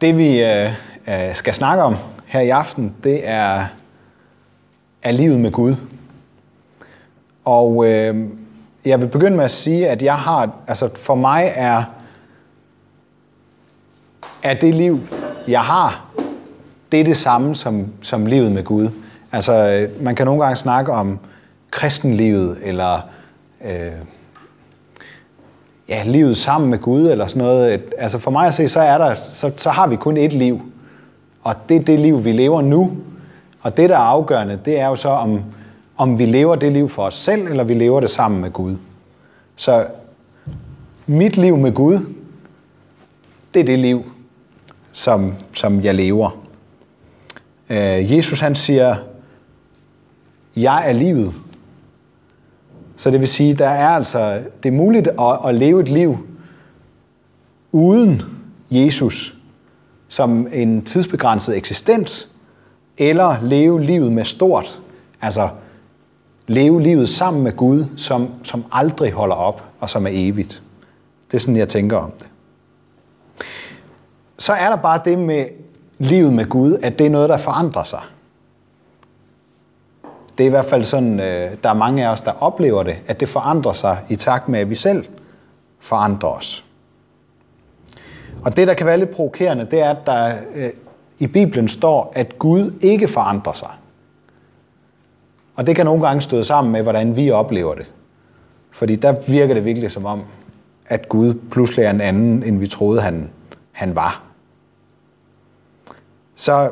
Det vi øh, øh, skal snakke om her i aften, det er, er livet med Gud. Og øh, jeg vil begynde med at sige, at jeg har, altså for mig er, er det liv, jeg har, det er det samme som, som livet med Gud. Altså, øh, man kan nogle gange snakke om kristenlivet, eller øh, ja, livet sammen med Gud, eller sådan noget. Altså for mig at se, så, er der, så, så har vi kun et liv. Og det er det liv, vi lever nu. Og det, der er afgørende, det er jo så, om, om vi lever det liv for os selv, eller vi lever det sammen med Gud. Så mit liv med Gud, det er det liv, som, som jeg lever. Øh, Jesus han siger, jeg er livet. Så det vil sige, der er altså, det er muligt at, at leve et liv uden Jesus som en tidsbegrænset eksistens, eller leve livet med stort, altså leve livet sammen med Gud, som, som aldrig holder op og som er evigt. Det er sådan, jeg tænker om det. Så er der bare det med livet med Gud, at det er noget, der forandrer sig. Det er i hvert fald sådan, øh, der er mange af os, der oplever det, at det forandrer sig i takt med, at vi selv forandrer os. Og det, der kan være lidt provokerende, det er, at der øh, i Bibelen står, at Gud ikke forandrer sig. Og det kan nogle gange støde sammen med, hvordan vi oplever det. Fordi der virker det virkelig som om, at Gud pludselig er en anden, end vi troede, han, han var. Så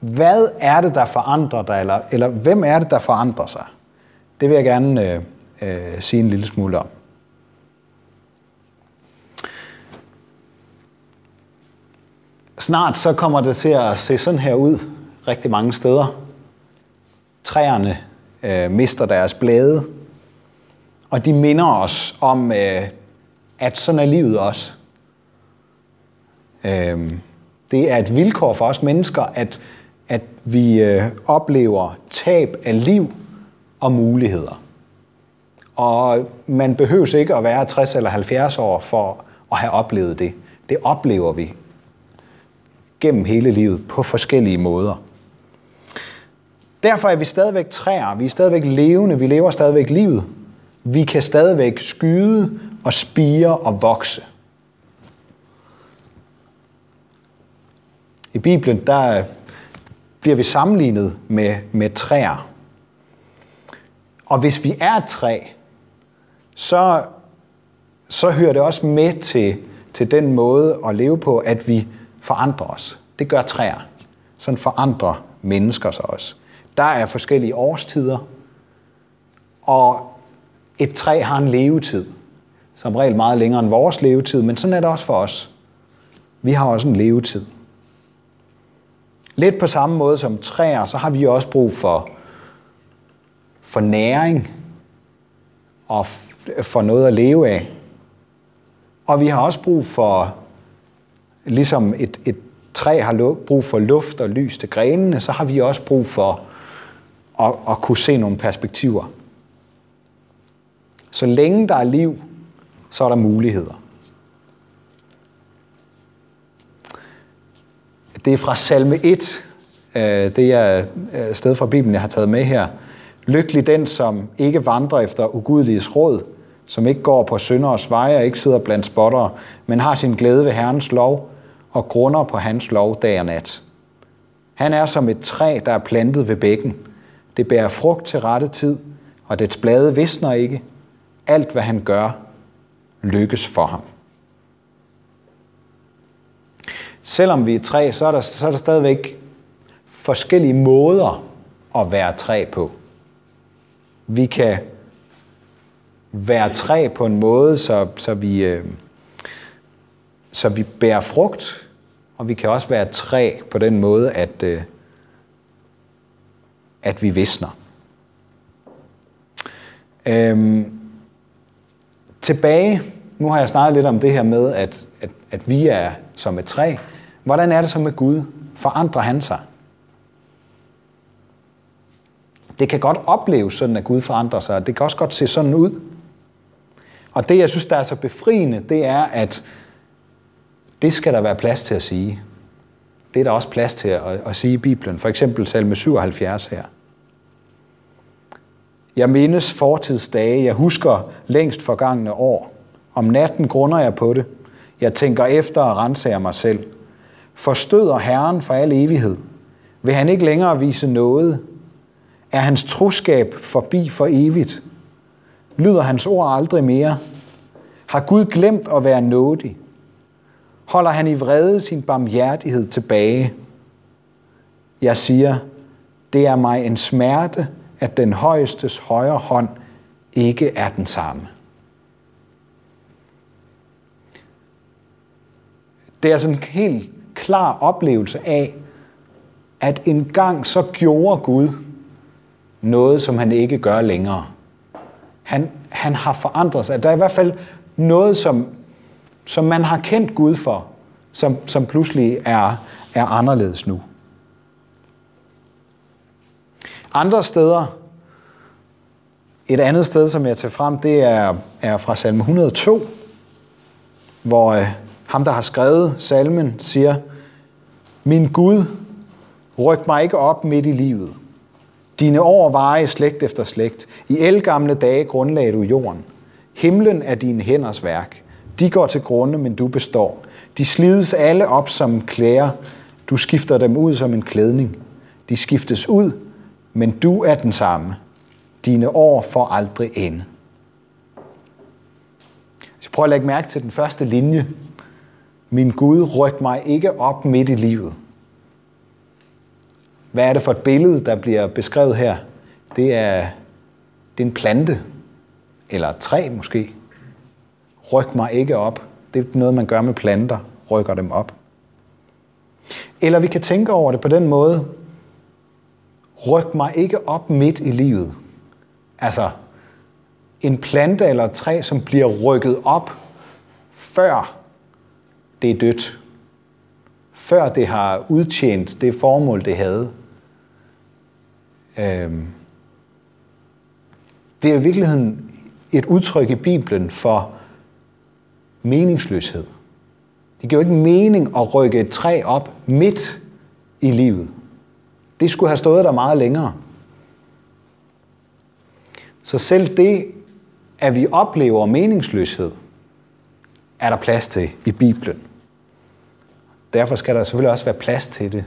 hvad er det, der forandrer dig, eller, eller hvem er det, der forandrer sig? Det vil jeg gerne øh, øh, sige en lille smule om. Snart så kommer det til at se sådan her ud rigtig mange steder. Træerne øh, mister deres blade, og de minder os om, øh, at sådan er livet også. Øh, det er et vilkår for os mennesker, at at vi øh, oplever tab af liv og muligheder. Og man behøver ikke at være 60 eller 70 år for at have oplevet det. Det oplever vi gennem hele livet på forskellige måder. Derfor er vi stadigvæk træer, vi er stadigvæk levende, vi lever stadigvæk livet. Vi kan stadigvæk skyde og spire og vokse. I Bibelen der bliver vi sammenlignet med, med træer. Og hvis vi er et træ, så, så hører det også med til, til den måde at leve på, at vi forandrer os. Det gør træer. Sådan forandrer mennesker sig også. Der er forskellige årstider, og et træ har en levetid. Som regel meget længere end vores levetid, men sådan er det også for os. Vi har også en levetid. Lidt på samme måde som træer, så har vi også brug for, for næring og for noget at leve af. Og vi har også brug for, ligesom et, et træ har brug for luft og lys til grenene, så har vi også brug for at, at kunne se nogle perspektiver. Så længe der er liv, så er der muligheder. Det er fra salme 1, øh, det er et sted fra Bibelen, jeg har taget med her. Lykkelig den, som ikke vandrer efter ugudeliges råd, som ikke går på synderes veje og ikke sidder blandt spottere, men har sin glæde ved Herrens lov og grunder på hans lov dag og nat. Han er som et træ, der er plantet ved bækken. Det bærer frugt til rette tid, og dets blade visner ikke. Alt, hvad han gør, lykkes for ham. Selvom vi er træ, så er der, så er der stadigvæk forskellige måder at være træ på. Vi kan være træ på en måde, så, så, vi, øh, så vi bærer frugt, og vi kan også være træ på den måde, at, øh, at vi visner. Øhm, tilbage, nu har jeg snakket lidt om det her med, at, at, at vi er som et træ, Hvordan er det så med Gud? Forandrer han sig? Det kan godt opleves sådan, at Gud forandrer sig, det kan også godt se sådan ud. Og det, jeg synes, der er så befriende, det er, at Det skal der være plads til at sige. Det er der også plads til at, at sige i Bibelen. For eksempel salme 77 her. Jeg mindes fortidsdage, jeg husker længst forgangne år. Om natten grunder jeg på det. Jeg tænker efter og renser mig selv. Forstøder Herren for al evighed. Vil han ikke længere vise noget? Er hans troskab forbi for evigt? Lyder hans ord aldrig mere? Har Gud glemt at være nådig? Holder han i vrede sin barmhjertighed tilbage? Jeg siger, det er mig en smerte, at den højestes højre hånd ikke er den samme. Det er sådan en helt klar oplevelse af, at engang så gjorde Gud noget, som han ikke gør længere. Han, han har forandret sig. Der er i hvert fald noget, som, som man har kendt Gud for, som, som pludselig er, er anderledes nu. Andre steder, et andet sted, som jeg tager frem, det er, er fra salme 102, hvor øh, ham, der har skrevet salmen, siger, Min Gud, ryk mig ikke op midt i livet. Dine år varer i slægt efter slægt. I elgamle dage grundlagde du jorden. Himlen er dine hænders værk. De går til grunde, men du består. De slides alle op som klæder. Du skifter dem ud som en klædning. De skiftes ud, men du er den samme. Dine år får aldrig ende. Så prøv at lægge mærke til den første linje. Min Gud, ryk mig ikke op midt i livet. Hvad er det for et billede, der bliver beskrevet her? Det er, det er en plante, eller et træ måske. Ryk mig ikke op. Det er noget, man gør med planter, rykker dem op. Eller vi kan tænke over det på den måde, ryk mig ikke op midt i livet. Altså, en plante eller et træ, som bliver rykket op, før det er dødt. Før det har udtjent det formål, det havde. Øhm. Det er i virkeligheden et udtryk i Bibelen for meningsløshed. Det giver jo ikke mening at rykke et træ op midt i livet. Det skulle have stået der meget længere. Så selv det, at vi oplever meningsløshed, er der plads til i Bibelen. Derfor skal der selvfølgelig også være plads til det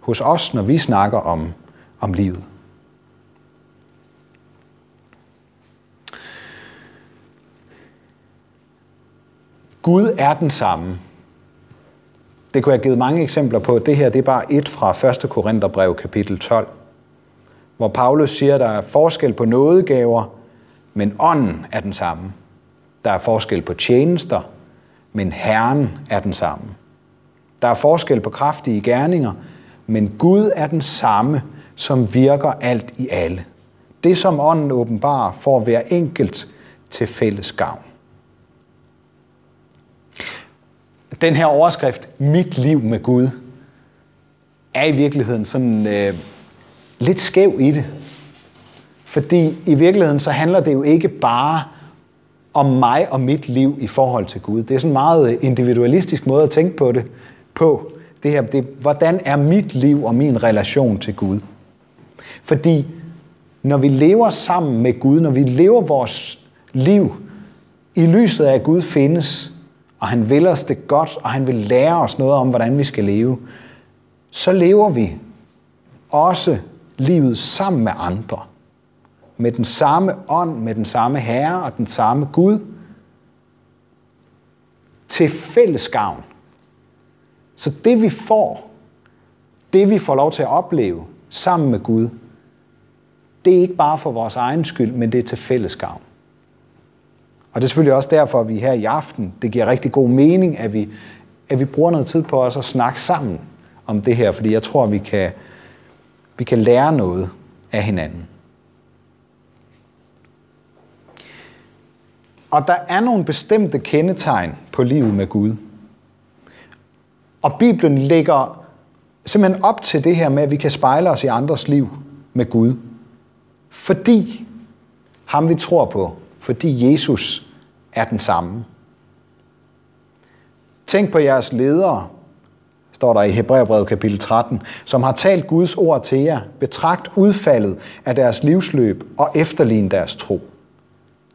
hos os, når vi snakker om, om livet. Gud er den samme. Det kunne jeg have givet mange eksempler på. Det her det er bare et fra 1. Korintherbrev kapitel 12, hvor Paulus siger, at der er forskel på nådegaver, men ånden er den samme. Der er forskel på tjenester, men Herren er den samme. Der er forskel på kraftige gerninger, men Gud er den samme, som virker alt i alle. Det, som ånden åbenbarer, får hver enkelt til fælles gavn. Den her overskrift, Mit liv med Gud, er i virkeligheden sådan øh, lidt skæv i det. Fordi i virkeligheden så handler det jo ikke bare om mig og mit liv i forhold til Gud. Det er sådan en meget øh, individualistisk måde at tænke på det på. Det her, det, hvordan er mit liv og min relation til Gud? Fordi når vi lever sammen med Gud, når vi lever vores liv i lyset af, at Gud findes, og han vil os det godt, og han vil lære os noget om, hvordan vi skal leve, så lever vi også livet sammen med andre. Med den samme ånd, med den samme Herre og den samme Gud. Til fælles gavn. Så det vi får, det vi får lov til at opleve sammen med Gud, det er ikke bare for vores egen skyld, men det er til fælles gavn. Og det er selvfølgelig også derfor, at vi her i aften, det giver rigtig god mening, at vi, at vi bruger noget tid på os at snakke sammen om det her, fordi jeg tror, at vi kan, vi kan lære noget af hinanden. Og der er nogle bestemte kendetegn på livet med Gud. Og Bibelen lægger simpelthen op til det her med, at vi kan spejle os i andres liv med Gud. Fordi ham vi tror på, fordi Jesus er den samme. Tænk på jeres ledere, står der i Hebræerbrevet kapitel 13, som har talt Guds ord til jer. Betragt udfaldet af deres livsløb og efterlign deres tro.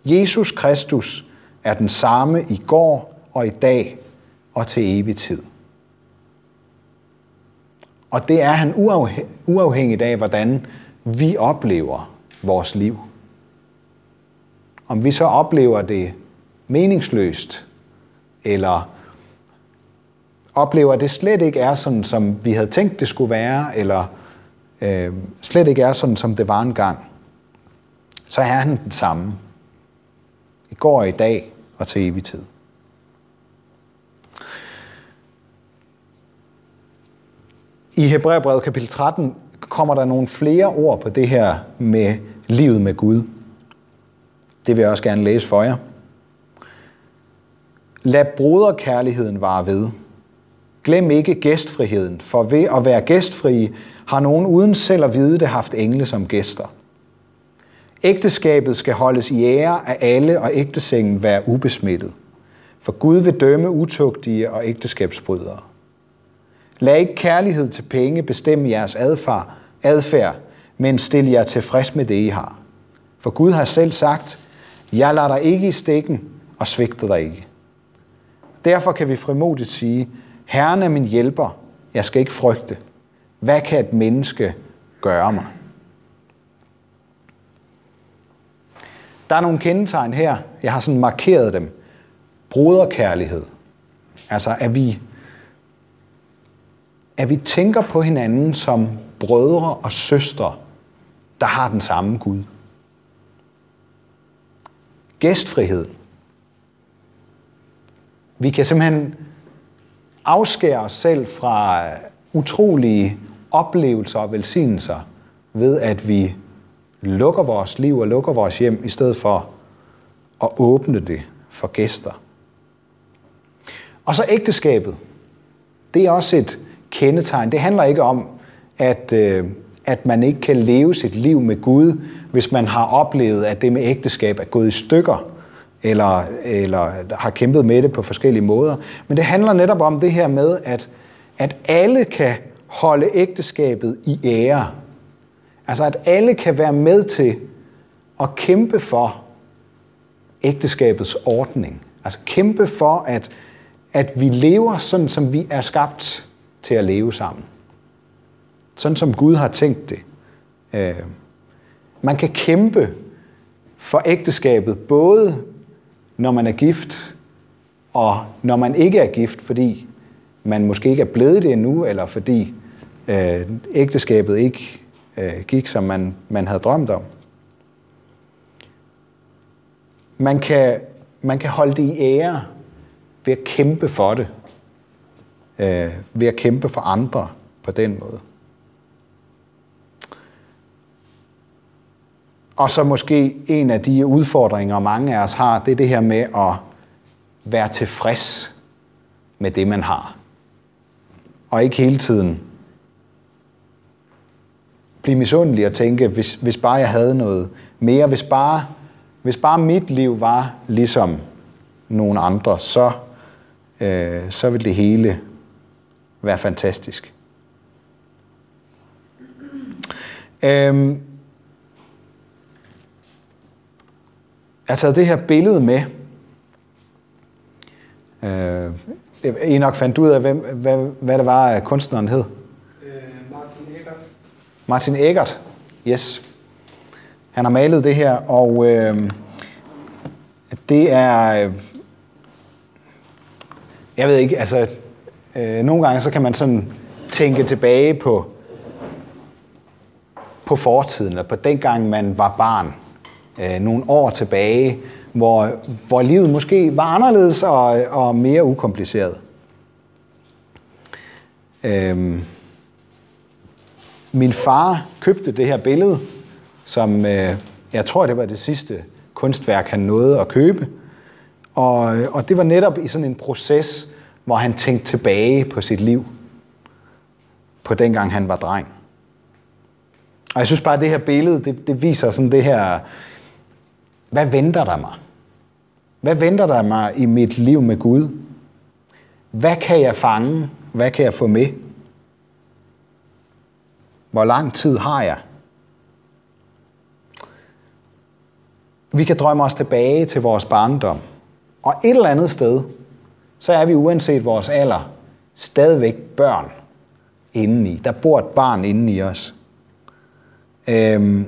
Jesus Kristus er den samme i går og i dag og til evig tid. Og det er han uafhængigt af, hvordan vi oplever vores liv. Om vi så oplever det meningsløst, eller oplever, at det slet ikke er sådan, som vi havde tænkt, det skulle være, eller øh, slet ikke er sådan, som det var engang, så er han den samme. I går og i dag og til evig tid. I Hebræerbrevet kapitel 13 kommer der nogle flere ord på det her med livet med Gud. Det vil jeg også gerne læse for jer. Lad broderkærligheden vare ved. Glem ikke gæstfriheden, for ved at være gæstfri har nogen uden selv at vide det haft engle som gæster. Ægteskabet skal holdes i ære af alle, og ægtesengen være ubesmittet. For Gud vil dømme utugtige og ægteskabsbrydere. Lad ikke kærlighed til penge bestemme jeres adfærd, adfærd, men stil jer tilfreds med det, I har. For Gud har selv sagt, jeg lader dig ikke i stikken og svigter dig ikke. Derfor kan vi frimodigt sige, Herren er min hjælper, jeg skal ikke frygte. Hvad kan et menneske gøre mig? Der er nogle kendetegn her. Jeg har sådan markeret dem. Broderkærlighed. Altså, at vi, at vi tænker på hinanden som brødre og søstre, der har den samme Gud. Gæstfrihed. Vi kan simpelthen afskære os selv fra utrolige oplevelser og velsignelser ved, at vi lukker vores liv og lukker vores hjem, i stedet for at åbne det for gæster. Og så ægteskabet. Det er også et kendetegn. Det handler ikke om, at, øh, at man ikke kan leve sit liv med Gud, hvis man har oplevet, at det med ægteskab er gået i stykker, eller, eller har kæmpet med det på forskellige måder. Men det handler netop om det her med, at, at alle kan holde ægteskabet i ære. Altså at alle kan være med til at kæmpe for ægteskabets ordning. Altså kæmpe for, at, at vi lever sådan, som vi er skabt til at leve sammen. Sådan som Gud har tænkt det. Øh, man kan kæmpe for ægteskabet, både når man er gift, og når man ikke er gift, fordi man måske ikke er blevet det endnu, eller fordi øh, ægteskabet ikke øh, gik, som man, man havde drømt om. Man kan, man kan holde det i ære ved at kæmpe for det. Øh, ved at kæmpe for andre på den måde. Og så måske en af de udfordringer, mange af os har, det er det her med at være tilfreds med det, man har. Og ikke hele tiden blive misundelig og tænke, hvis, hvis bare jeg havde noget mere, hvis bare, hvis bare mit liv var ligesom nogle andre, så, øh, så ville det hele være fantastisk. Øhm, Jeg har taget det her billede med. Øh, I nok fandt ud af, hvem, hvad, hvad det var, kunstneren hed. Øh, Martin Eggert. Martin Eggert, yes. Han har malet det her, og øh, det er... Øh, jeg ved ikke, altså... Øh, nogle gange så kan man sådan tænke tilbage på, på fortiden, eller på dengang man var barn øh, nogle år tilbage, hvor, hvor livet måske var anderledes og, og mere ukompliceret. Øhm, min far købte det her billede, som øh, jeg tror, det var det sidste kunstværk, han nåede at købe. Og, og det var netop i sådan en proces, hvor han tænkte tilbage på sit liv, på dengang han var dreng. Og jeg synes bare, at det her billede, det, det viser sådan det her hvad venter der mig? Hvad venter der mig i mit liv med Gud? Hvad kan jeg fange? Hvad kan jeg få med? Hvor lang tid har jeg? Vi kan drømme os tilbage til vores barndom. Og et eller andet sted, så er vi uanset vores alder stadigvæk børn indeni. Der bor et barn indeni os. Øhm,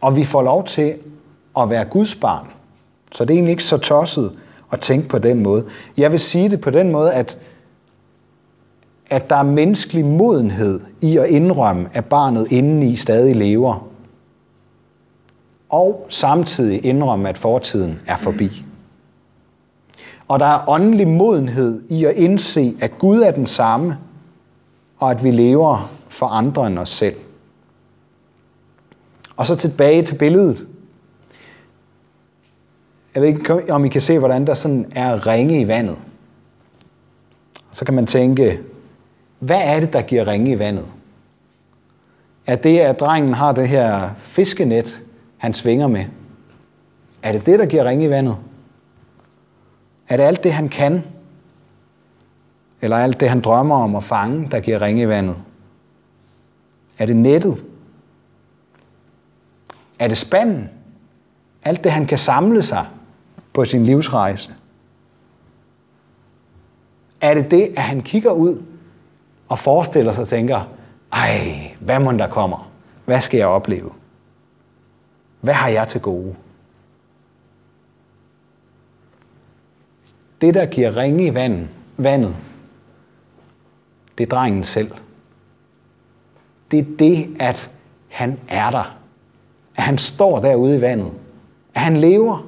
og vi får lov til at være Guds barn. Så det er egentlig ikke så tosset at tænke på den måde. Jeg vil sige det på den måde, at, at der er menneskelig modenhed i at indrømme, at barnet indeni stadig lever. Og samtidig indrømme, at fortiden er forbi. Og der er åndelig modenhed i at indse, at Gud er den samme, og at vi lever for andre end os selv. Og så tilbage til billedet. Jeg ved ikke, om I kan se, hvordan der sådan er ringe i vandet. Og så kan man tænke, hvad er det, der giver ringe i vandet? Er det, at drengen har det her fiskenet, han svinger med? Er det det, der giver ringe i vandet? Er det alt det, han kan? Eller alt det, han drømmer om at fange, der giver ringe i vandet? Er det nettet? Er det spanden? Alt det, han kan samle sig på sin livsrejse? Er det det, at han kigger ud og forestiller sig og tænker, ej, hvad må der kommer? Hvad skal jeg opleve? Hvad har jeg til gode? Det, der giver ringe i vandet, vandet, det er drengen selv. Det er det, at han er der. At han står derude i vandet. At han lever.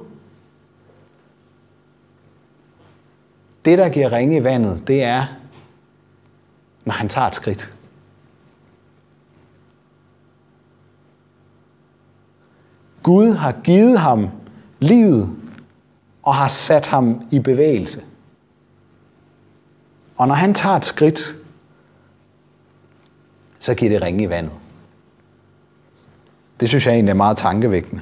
Det, der giver ringe i vandet, det er, når han tager et skridt. Gud har givet ham livet og har sat ham i bevægelse. Og når han tager et skridt, så giver det ringe i vandet. Det synes jeg egentlig er meget tankevækkende.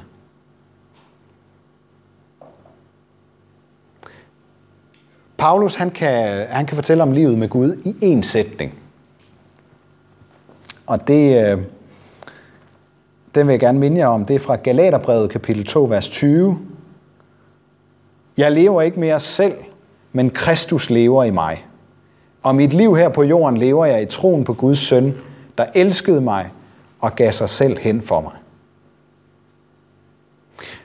Paulus han kan, han kan fortælle om livet med Gud i én sætning. Og det, øh, den vil jeg gerne minde jer om. Det er fra Galaterbrevet kapitel 2, vers 20. Jeg lever ikke mere selv, men Kristus lever i mig. Og mit liv her på jorden lever jeg i troen på Guds søn, der elskede mig og gav sig selv hen for mig.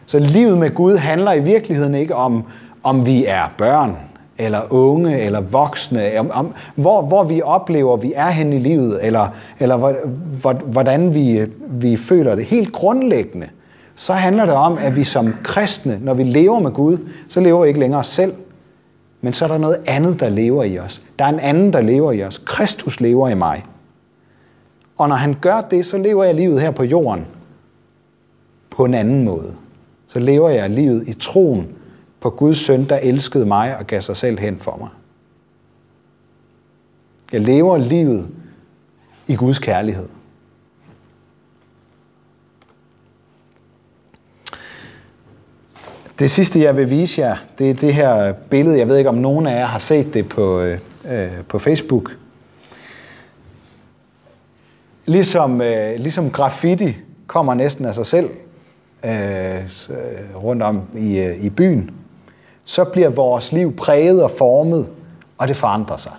Så livet med Gud handler i virkeligheden ikke om, om vi er børn, eller unge, eller voksne, om, om hvor, hvor vi oplever, at vi er hen i livet, eller, eller hvordan vi, vi føler det. Helt grundlæggende, så handler det om, at vi som kristne, når vi lever med Gud, så lever vi ikke længere os selv, men så er der noget andet, der lever i os. Der er en anden, der lever i os. Kristus lever i mig. Og når han gør det, så lever jeg livet her på jorden på en anden måde. Så lever jeg livet i troen på Guds søn, der elskede mig og gav sig selv hen for mig. Jeg lever livet i Guds kærlighed. Det sidste, jeg vil vise jer, det er det her billede. Jeg ved ikke, om nogen af jer har set det på, øh, øh på Facebook. Ligesom, øh, ligesom graffiti kommer næsten af sig selv øh, øh, rundt om i, øh, i byen, så bliver vores liv præget og formet, og det forandrer sig.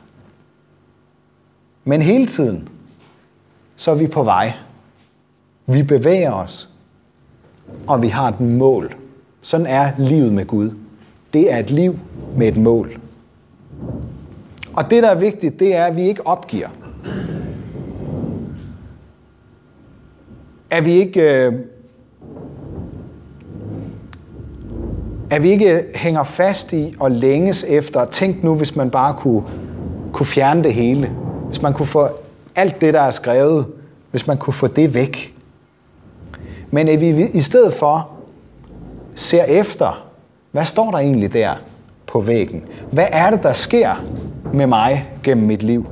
Men hele tiden, så er vi på vej. Vi bevæger os, og vi har et mål. Sådan er livet med Gud. Det er et liv med et mål. Og det, der er vigtigt, det er, at vi ikke opgiver. At vi ikke, øh, at vi ikke hænger fast i og længes efter. Tænk nu, hvis man bare kunne, kunne fjerne det hele. Hvis man kunne få alt det, der er skrevet, hvis man kunne få det væk. Men at vi i stedet for ser efter, hvad står der egentlig der på væggen? Hvad er det, der sker med mig gennem mit liv?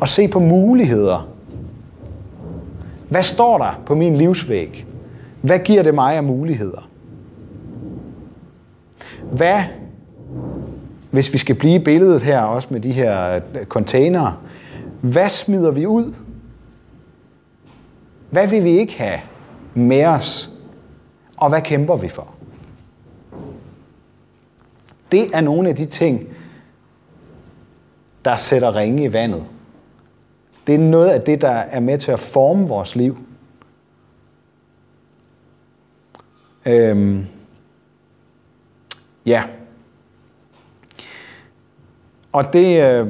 Og se på muligheder. Hvad står der på min livsvæg? Hvad giver det mig af muligheder? Hvad hvis vi skal blive i billedet her, også med de her øh, containere, hvad smider vi ud? Hvad vil vi ikke have med os? Og hvad kæmper vi for? Det er nogle af de ting, der sætter ringe i vandet. Det er noget af det, der er med til at forme vores liv. Øhm, ja. Og det øh,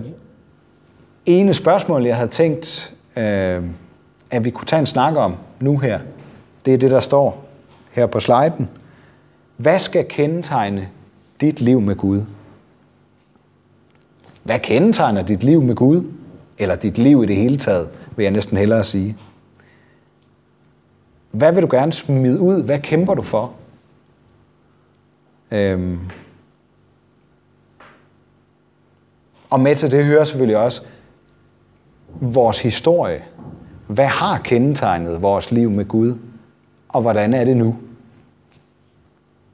ene spørgsmål, jeg havde tænkt, øh, at vi kunne tage en snak om nu her, det er det, der står her på sliden. Hvad skal kendetegne dit liv med Gud? Hvad kendetegner dit liv med Gud? Eller dit liv i det hele taget, vil jeg næsten hellere sige. Hvad vil du gerne smide ud? Hvad kæmper du for? Øhm. Og med til det hører selvfølgelig også vores historie. Hvad har kendetegnet vores liv med Gud? Og hvordan er det nu?